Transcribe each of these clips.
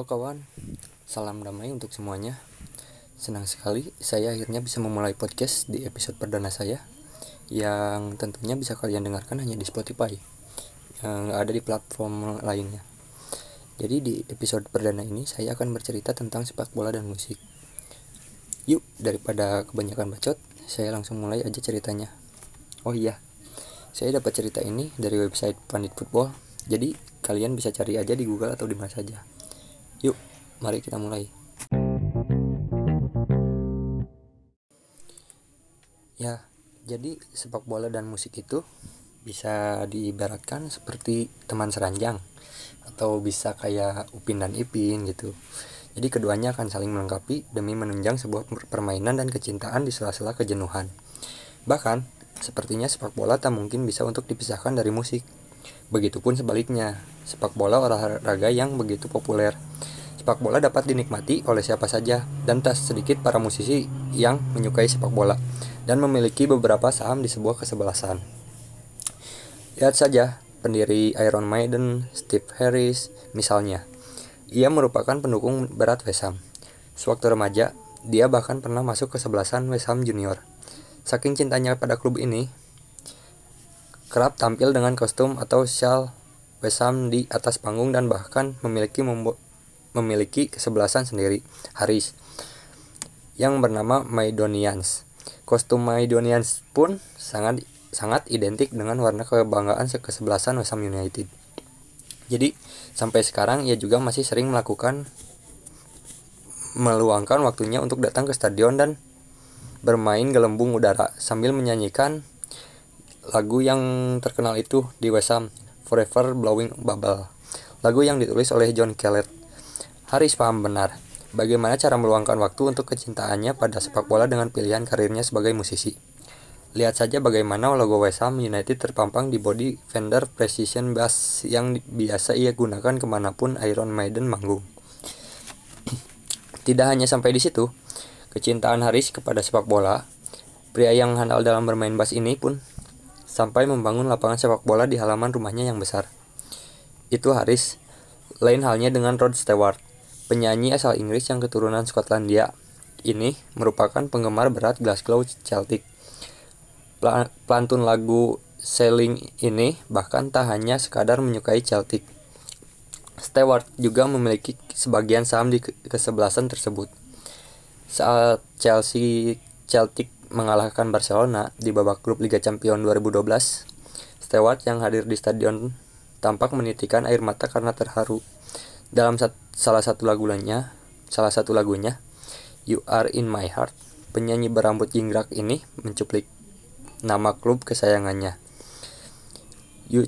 Halo kawan, salam damai untuk semuanya. Senang sekali saya akhirnya bisa memulai podcast di episode perdana saya yang tentunya bisa kalian dengarkan hanya di Spotify yang ada di platform lainnya. Jadi di episode perdana ini saya akan bercerita tentang sepak bola dan musik. Yuk, daripada kebanyakan bacot, saya langsung mulai aja ceritanya. Oh iya, saya dapat cerita ini dari website Pandit Football. Jadi kalian bisa cari aja di Google atau di mana saja. Yuk, mari kita mulai. Ya, jadi sepak bola dan musik itu bisa diibaratkan seperti teman seranjang atau bisa kayak Upin dan Ipin gitu. Jadi keduanya akan saling melengkapi demi menunjang sebuah permainan dan kecintaan di sela-sela kejenuhan. Bahkan, sepertinya sepak bola tak mungkin bisa untuk dipisahkan dari musik. Begitupun sebaliknya, sepak bola olahraga yang begitu populer. Sepak bola dapat dinikmati oleh siapa saja dan tak sedikit para musisi yang menyukai sepak bola dan memiliki beberapa saham di sebuah kesebelasan. Lihat saja pendiri Iron Maiden, Steve Harris, misalnya. Ia merupakan pendukung berat West Ham. Sewaktu remaja, dia bahkan pernah masuk ke sebelasan West Ham Junior. Saking cintanya pada klub ini, kerap tampil dengan kostum atau shawl West Ham di atas panggung dan bahkan memiliki memiliki kesebelasan sendiri, Harris, yang bernama Maidonians. Kostum Maidonians pun sangat sangat identik dengan warna kebanggaan kesebelasan West United. Jadi sampai sekarang ia juga masih sering melakukan meluangkan waktunya untuk datang ke stadion dan bermain gelembung udara sambil menyanyikan lagu yang terkenal itu di West Ham, Forever Blowing Bubble. Lagu yang ditulis oleh John Kellett. Haris paham benar bagaimana cara meluangkan waktu untuk kecintaannya pada sepak bola dengan pilihan karirnya sebagai musisi. Lihat saja bagaimana logo West Ham United terpampang di body Fender Precision Bass yang biasa ia gunakan ke mana pun Iron Maiden manggung. Tidak hanya sampai di situ, kecintaan Haris kepada sepak bola, pria yang handal dalam bermain bass ini pun sampai membangun lapangan sepak bola di halaman rumahnya yang besar. Itu Haris, lain halnya dengan Rod Stewart, penyanyi asal Inggris yang keturunan Skotlandia. Ini merupakan penggemar berat Glasgow Celtic Pelantun lagu Sailing ini bahkan tak hanya sekadar menyukai Celtic. Stewart juga memiliki sebagian saham di kesebelasan tersebut. Saat Chelsea Celtic mengalahkan Barcelona di babak grup Liga Champions 2012, Stewart yang hadir di stadion tampak menitikan air mata karena terharu. Dalam sat salah satu lagunya, salah satu lagunya, You Are in My Heart, penyanyi berambut jingkrak ini mencuplik nama klub kesayangannya. You,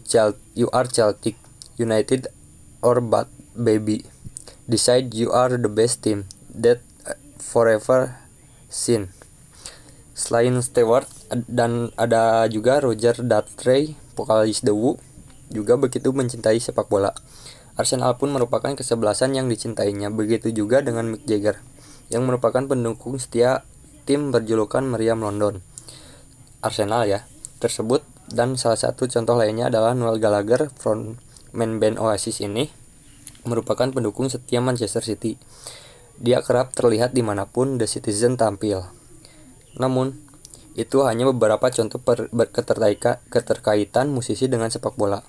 you are Celtic United or but baby. Decide you are the best team that forever seen. Selain Stewart dan ada juga Roger Daltrey, vokalis The Who, juga begitu mencintai sepak bola. Arsenal pun merupakan kesebelasan yang dicintainya, begitu juga dengan Mick Jagger, yang merupakan pendukung setia tim berjulukan Meriam London. Arsenal ya tersebut dan salah satu contoh lainnya adalah Noel Gallagher frontman band Oasis ini merupakan pendukung setia Manchester City. Dia kerap terlihat di mana pun The Citizen tampil. Namun, itu hanya beberapa contoh per, keterkaitan musisi dengan sepak bola.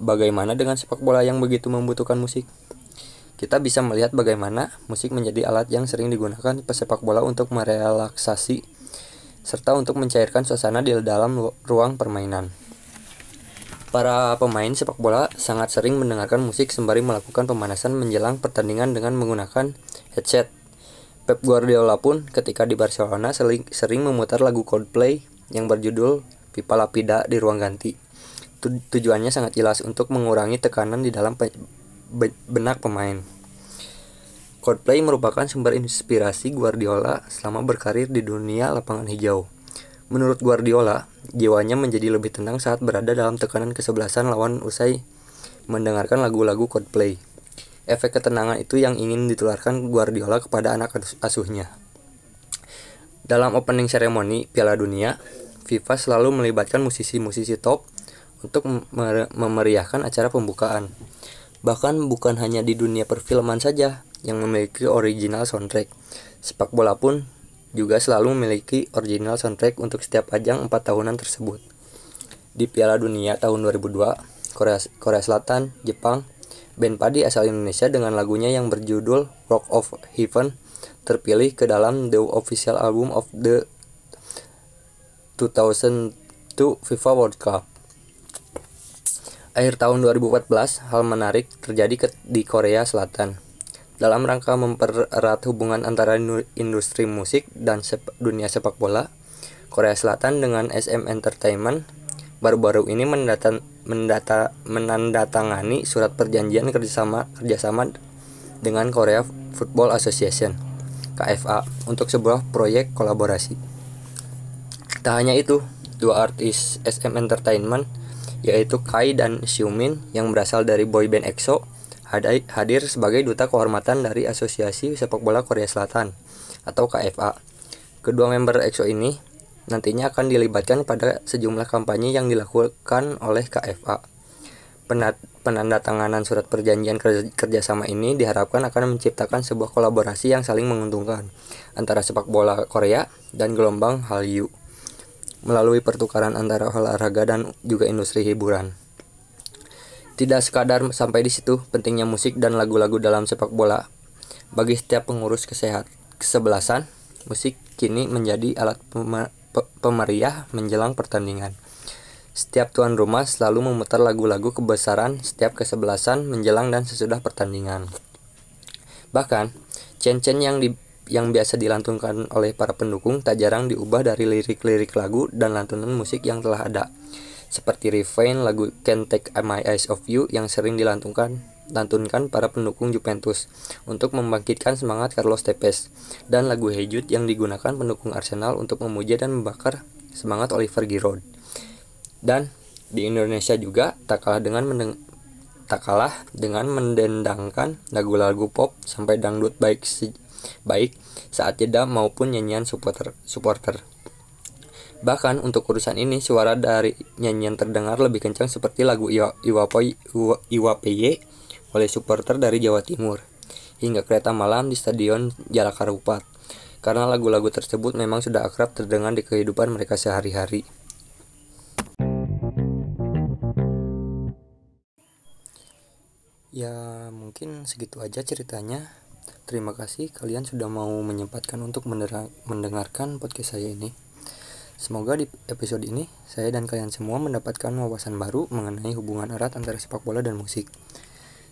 Bagaimana dengan sepak bola yang begitu membutuhkan musik? Kita bisa melihat bagaimana musik menjadi alat yang sering digunakan pesepak bola untuk merelaksasi serta untuk mencairkan suasana di dalam ruang permainan. Para pemain sepak bola sangat sering mendengarkan musik sembari melakukan pemanasan menjelang pertandingan dengan menggunakan headset. Pep Guardiola pun ketika di Barcelona sering, sering memutar lagu Coldplay yang berjudul Pipa Lapida di ruang ganti. Tujuannya sangat jelas untuk mengurangi tekanan di dalam benak pemain. Coldplay merupakan sumber inspirasi Guardiola selama berkarir di dunia lapangan hijau. Menurut Guardiola, jiwanya menjadi lebih tenang saat berada dalam tekanan kesebelasan lawan usai mendengarkan lagu-lagu Coldplay. Efek ketenangan itu yang ingin ditularkan Guardiola kepada anak asuhnya. Dalam opening ceremony Piala Dunia, FIFA selalu melibatkan musisi-musisi top untuk memeriahkan acara pembukaan. Bahkan bukan hanya di dunia perfilman saja yang memiliki original soundtrack. Sepak bola pun juga selalu memiliki original soundtrack untuk setiap ajang 4 tahunan tersebut. Di Piala Dunia tahun 2002, Korea, Korea Selatan, Jepang, band padi asal Indonesia dengan lagunya yang berjudul Rock of Heaven terpilih ke dalam the official album of the 2002 FIFA World Cup. Akhir tahun 2014, hal menarik terjadi di Korea Selatan. Dalam rangka mempererat hubungan antara industri musik dan sep dunia sepak bola, Korea Selatan dengan SM Entertainment baru-baru ini mendata, mendata, menandatangani surat perjanjian kerjasama kerjasama dengan Korea Football Association (KFA) untuk sebuah proyek kolaborasi. Tak hanya itu, dua artis SM Entertainment yaitu Kai dan Xiumin yang berasal dari boyband EXO hadir sebagai duta kehormatan dari Asosiasi Sepak Bola Korea Selatan atau KFA. Kedua member EXO ini nantinya akan dilibatkan pada sejumlah kampanye yang dilakukan oleh KFA. Penandatanganan surat perjanjian kerjasama ini diharapkan akan menciptakan sebuah kolaborasi yang saling menguntungkan antara sepak bola Korea dan gelombang Hallyu melalui pertukaran antara olahraga dan juga industri hiburan. Tidak sekadar sampai di situ, pentingnya musik dan lagu-lagu dalam sepak bola. Bagi setiap pengurus kesehat kesebelasan, musik kini menjadi alat pemeriah menjelang pertandingan. Setiap tuan rumah selalu memutar lagu-lagu kebesaran setiap kesebelasan menjelang dan sesudah pertandingan. Bahkan, cen-cen yang di yang biasa dilantunkan oleh para pendukung tak jarang diubah dari lirik-lirik lagu dan lantunan musik yang telah ada. Seperti refrain lagu Can't Take My Eyes Off You yang sering dilantunkan lantunkan para pendukung Juventus untuk membangkitkan semangat Carlos Tevez dan lagu Hey yang digunakan pendukung Arsenal untuk memuja dan membakar semangat Oliver Giroud. Dan di Indonesia juga tak kalah dengan mendeng tak kalah dengan mendendangkan lagu-lagu pop sampai dangdut baik baik saat jeda maupun nyanyian supporter. supporter. Bahkan untuk urusan ini suara dari nyanyian terdengar lebih kencang seperti lagu Iwa, Iwa, Iwa, Iwa oleh supporter dari Jawa Timur hingga kereta malam di Stadion Jalak Harupat karena lagu-lagu tersebut memang sudah akrab terdengar di kehidupan mereka sehari-hari. Ya mungkin segitu aja ceritanya. Terima kasih kalian sudah mau menyempatkan untuk mendengarkan podcast saya ini. Semoga di episode ini saya dan kalian semua mendapatkan wawasan baru mengenai hubungan erat antara sepak bola dan musik.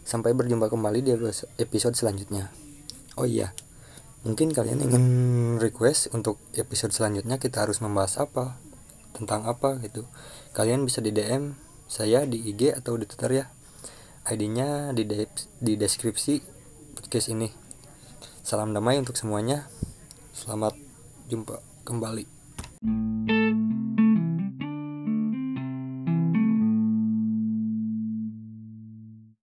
Sampai berjumpa kembali di episode selanjutnya. Oh iya, mungkin kalian ingin request untuk episode selanjutnya kita harus membahas apa, tentang apa gitu. Kalian bisa di DM saya di IG atau di Twitter ya. ID-nya di, de di deskripsi podcast ini. Salam damai untuk semuanya. Selamat jumpa kembali.